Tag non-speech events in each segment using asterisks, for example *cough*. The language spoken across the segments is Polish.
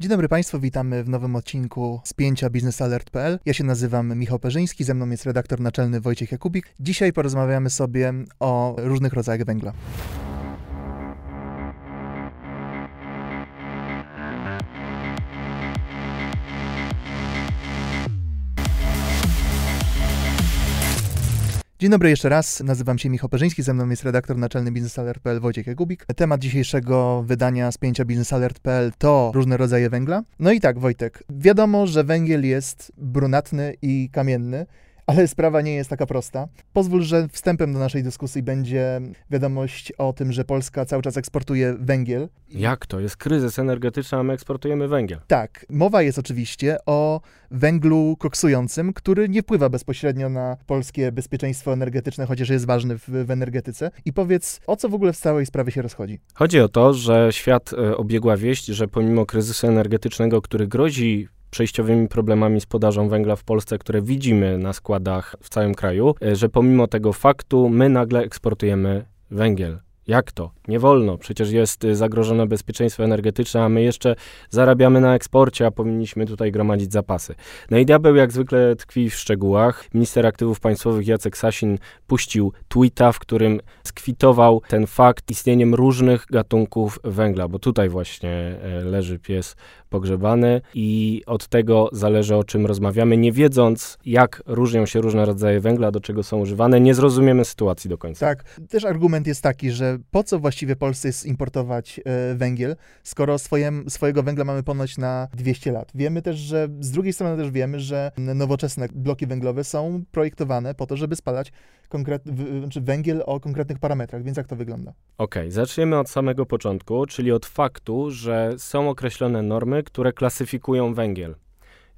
Dzień dobry Państwu, witamy w nowym odcinku spięcia biznesalert.pl. Ja się nazywam Michał Perzyński, ze mną jest redaktor naczelny Wojciech Jakubik. Dzisiaj porozmawiamy sobie o różnych rodzajach węgla. Dzień dobry jeszcze raz, nazywam się Michał Perzyński, ze mną jest redaktor naczelny biznesalert.pl Wojciech Jakubik. Temat dzisiejszego wydania spięcia biznesalert.pl to różne rodzaje węgla. No i tak, Wojtek, wiadomo, że węgiel jest brunatny i kamienny, ale sprawa nie jest taka prosta. Pozwól, że wstępem do naszej dyskusji będzie wiadomość o tym, że Polska cały czas eksportuje węgiel. Jak to? Jest kryzys energetyczny, a my eksportujemy węgiel. Tak, mowa jest oczywiście o węglu koksującym, który nie wpływa bezpośrednio na polskie bezpieczeństwo energetyczne, chociaż jest ważny w, w energetyce. I powiedz, o co w ogóle w całej sprawie się rozchodzi? Chodzi o to, że świat e, obiegła wieść, że pomimo kryzysu energetycznego, który grozi przejściowymi problemami z podażą węgla w Polsce, które widzimy na składach w całym kraju, e, że pomimo tego faktu my nagle eksportujemy węgiel. Jak to? Nie wolno, przecież jest y, zagrożone bezpieczeństwo energetyczne, a my jeszcze zarabiamy na eksporcie, a powinniśmy tutaj gromadzić zapasy. No i diabeł jak zwykle tkwi w szczegółach. Minister Aktywów Państwowych Jacek Sasin puścił tweeta, w którym skwitował ten fakt istnieniem różnych gatunków węgla, bo tutaj właśnie e, leży pies pogrzebany i od tego zależy o czym rozmawiamy, nie wiedząc jak różnią się różne rodzaje węgla, do czego są używane, nie zrozumiemy sytuacji do końca. Tak, też argument jest taki, że po co właściwie Polsce jest importować e, węgiel, skoro swoje, swojego węgla mamy ponoć na 200 lat. Wiemy też, że z drugiej strony też wiemy, że nowoczesne bloki węglowe są projektowane po to, żeby spalać konkret, w, znaczy węgiel o konkretnych parametrach, więc jak to wygląda? Okej, okay, zaczniemy od samego początku, czyli od faktu, że są określone normy, które klasyfikują węgiel.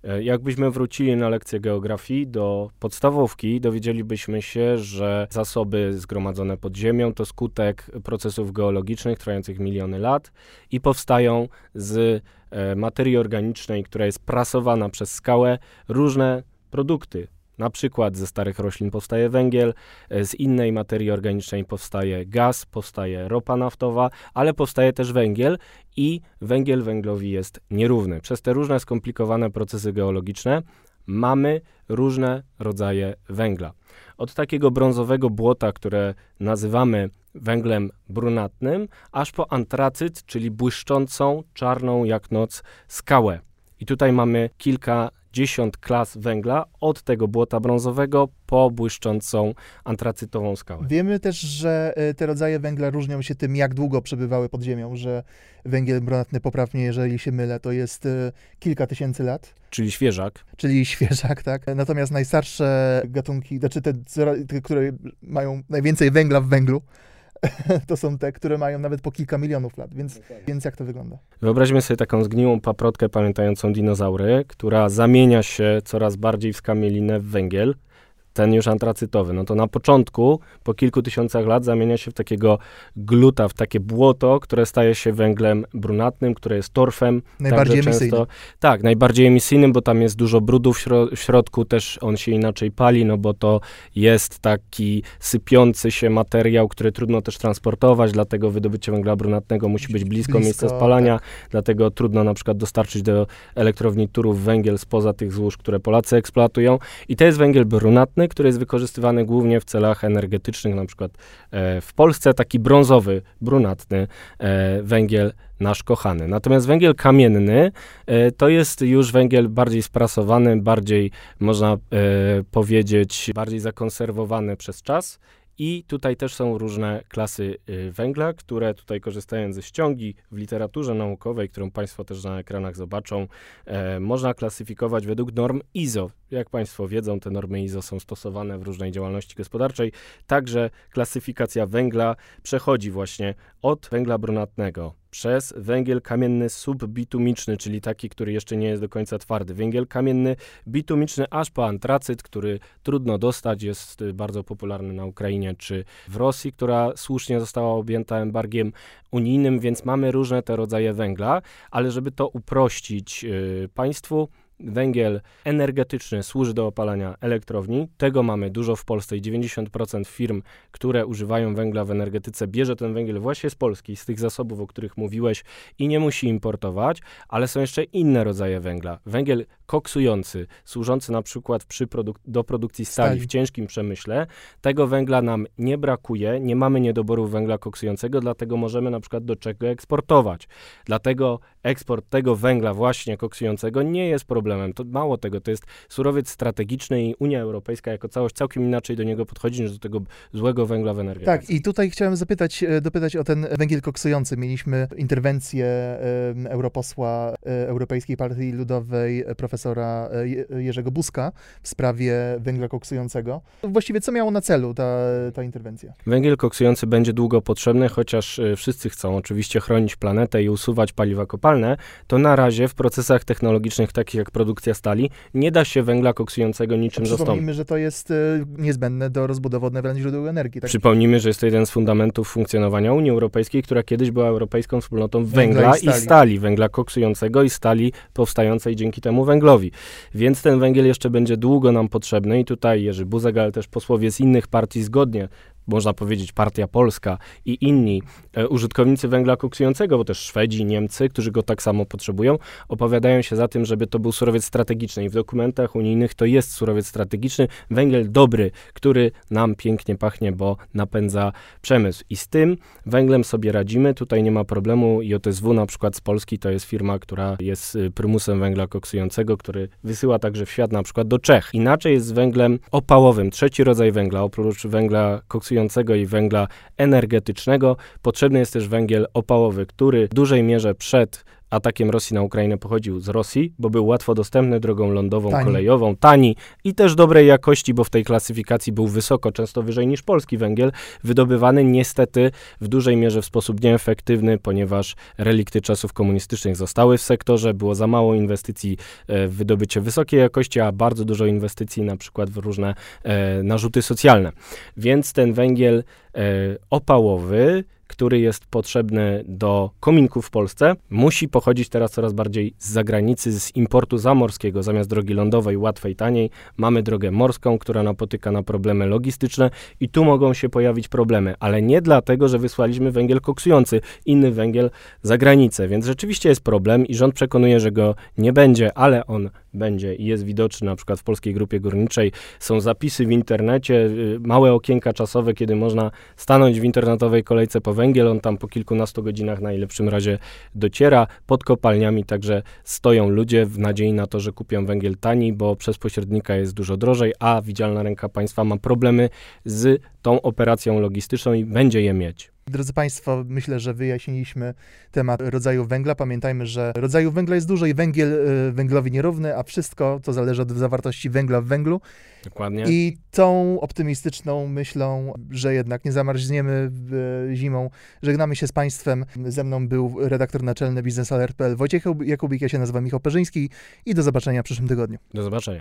E, jakbyśmy wrócili na lekcję geografii do podstawówki, dowiedzielibyśmy się, że zasoby zgromadzone pod ziemią to skutek procesów geologicznych trwających miliony lat i powstają z e, materii organicznej, która jest prasowana przez skałę, różne produkty, na przykład ze starych roślin powstaje węgiel, e, z innej materii organicznej powstaje gaz, powstaje ropa naftowa, ale powstaje też węgiel i węgiel węglowi jest nierówny. Przez te różne skomplikowane procesy geologiczne mamy różne rodzaje węgla. Od takiego brązowego błota, które nazywamy węglem brunatnym, aż po antracyt, czyli błyszczącą, czarną jak noc skałę. I tutaj mamy kilka dziesiąt klas węgla, od tego błota brązowego po błyszczącą antracytową skałę. Wiemy też, że e, te rodzaje węgla różnią się tym, jak długo przebywały pod ziemią, że węgiel brunatny, poprawnie, jeżeli się mylę, to jest e, kilka tysięcy lat. Czyli świeżak. Czyli świeżak, tak. Natomiast najstarsze gatunki, znaczy te, te które mają najwięcej węgla w węglu, *laughs* to są te, które mają nawet po kilka milionów lat, więc, więc jak to wygląda? Wyobraźmy sobie taką zgniłą paprotkę pamiętającą dinozaury, która zamienia się coraz bardziej w skamielinę w węgiel ten już antracytowy, no to na początku, po kilku tysiącach lat zamienia się w takiego gluta, w takie błoto, które staje się węglem brunatnym, które jest torfem. Najbardziej emisyjnym. Tak, najbardziej emisyjnym, bo tam jest dużo brudu w, śro w, środku, też on się inaczej pali, no bo to jest taki sypiący się materiał, który trudno też transportować, dlatego wydobycie węgla brunatnego musi być blisko, blisko miejsca spalania, tak. dlatego trudno na przykład dostarczyć do elektrowni Turów węgiel spoza tych złóż, które Polacy eksploatują. I to jest węgiel brunatny, który jest wykorzystywany głównie w celach energetycznych, na przykład e, w Polsce taki brązowy, brunatny e, węgiel nasz kochany. Natomiast węgiel kamienny e, to jest już węgiel bardziej sprasowany, bardziej można powiedzieć, bardziej zakonserwowany przez czas i tutaj też są różne klasy y, węgla, które tutaj korzystając ze ściągi w literaturze naukowej, którą Państwo też na ekranach zobaczą, e, można klasyfikować według norm ISO. Jak Państwo wiedzą, te normy ISO są stosowane w różnej działalności gospodarczej. Także klasyfikacja węgla przechodzi właśnie od węgla brunatnego przez węgiel kamienny subbitumiczny, czyli taki, który jeszcze nie jest do końca twardy. Węgiel kamienny bitumiczny aż po antracyt, który trudno dostać, jest bardzo popularny na Ukrainie czy w Rosji, która słusznie została objęta embargiem unijnym, więc mamy różne te rodzaje węgla, ale żeby to uprościć yy, państwu, węgiel energetyczny służy do opalania elektrowni. Tego mamy dużo w Polsce i 90% firm, które używają węgla w energetyce, bierze ten węgiel właśnie z Polski, z tych zasobów, o których mówiłeś i nie musi importować, ale są jeszcze inne rodzaje węgla. Węgiel koksujący, służący na przykład przy produk do produkcji stali, stali w ciężkim przemyśle. Tego węgla nam nie brakuje, nie mamy niedoboru węgla koksującego, dlatego możemy na przykład do czego eksportować. Dlatego eksport tego węgla właśnie koksującego nie jest problemem. To mało tego, to jest surowiec strategiczny i Unia Europejska jako całość całkiem inaczej do niego podchodzi niż do tego złego węgla w energetyce. Tak, i tutaj chciałem zapytać, e, dopytać o ten węgiel koksujący. Mieliśmy interwencję e, europosła e, Europejskiej Partii Ludowej, profesora Jerzego Buzka w sprawie węgla koksującego. Właściwie co miało na celu ta, ta interwencja? Węgiel koksujący będzie długo potrzebny, chociaż wszyscy chcą oczywiście chronić planetę i usuwać paliwa kopalne, to na razie w procesach technologicznych takich jak produkcja stali nie da się węgla koksującego niczym zastąpić. Przypomnijmy, że to jest niezbędne do rozbudowy odnawialnych źródeł energii. Tak? Przypomnijmy, że jest to jeden z fundamentów funkcjonowania Unii Europejskiej, która kiedyś była Europejską Wspólnotą Węgla, węgla i, stali. i stali, węgla koksującego i stali powstającej dzięki temu węglowi. Więc ten węgiel jeszcze będzie długo nam potrzebny i tutaj Jerzy Buzek, ale też posłowie z innych partii zgodnie można powiedzieć Partia Polska i inni e, użytkownicy węgla koksującego, bo też Szwedzi, Niemcy, którzy go tak samo potrzebują, opowiadają się za tym, żeby to był surowiec strategiczny i w dokumentach unijnych to jest surowiec strategiczny, węgiel dobry, który nam pięknie pachnie, bo napędza przemysł. I z tym węglem sobie radzimy, tutaj nie ma problemu. JSW na przykład z Polski to jest firma, która jest y, prymusem węgla koksującego, który wysyła także w świat na przykład do Czech. Inaczej jest z węglem opałowym, trzeci rodzaj węgla, oprócz węgla koksującego i węgla energetycznego. Potrzebny jest też węgiel opałowy, który w dużej mierze przed atakiem Rosji na Ukrainę pochodził z Rosji, bo był łatwo dostępny drogą lądową, tani. kolejową, tani i też dobrej jakości, bo w tej klasyfikacji był wysoko, często wyżej niż polski węgiel, wydobywany niestety w dużej mierze w sposób nieefektywny, ponieważ relikty czasów komunistycznych zostały w sektorze, było za mało inwestycji e, w wydobycie wysokiej jakości, a bardzo dużo inwestycji na przykład w różne e, narzuty socjalne. Więc ten węgiel e, opałowy który jest potrzebny do kominków w Polsce, musi pochodzić teraz coraz bardziej z zagranicy, z importu zamorskiego. Zamiast drogi lądowej, łatwej, taniej, mamy drogę morską, która napotyka na problemy logistyczne i tu mogą się pojawić problemy, ale nie dlatego, że wysłaliśmy węgiel koksujący, inny węgiel za granicę, więc rzeczywiście jest problem i rząd przekonuje, że go nie będzie, ale on będzie i jest widoczny na przykład w Polskiej Grupie Górniczej. Są zapisy w internecie, y, małe okienka czasowe, kiedy można stanąć w internetowej kolejce po węgiel. On tam po kilkunastu godzinach najlepszym razie dociera. Pod kopalniami także stoją ludzie w nadziei na to, że kupią węgiel tani, bo przez pośrednika jest dużo drożej, a widzialna ręka państwa ma problemy z tą operacją logistyczną i będzie je mieć. Drodzy Państwo, myślę, że wyjaśniliśmy temat rodzaju węgla. Pamiętajmy, że rodzaju węgla jest dużo i węgiel y, węglowi nierówny, a wszystko to zależy od zawartości węgla w węglu. Dokładnie. I tą optymistyczną myślą, że jednak nie zamarzniemy zimą, żegnamy się z Państwem. Ze mną był redaktor naczelny biznesalert.pl Wojciech Jakubik, ja się nazywam Michał Perzyński i do zobaczenia w przyszłym tygodniu. Do zobaczenia.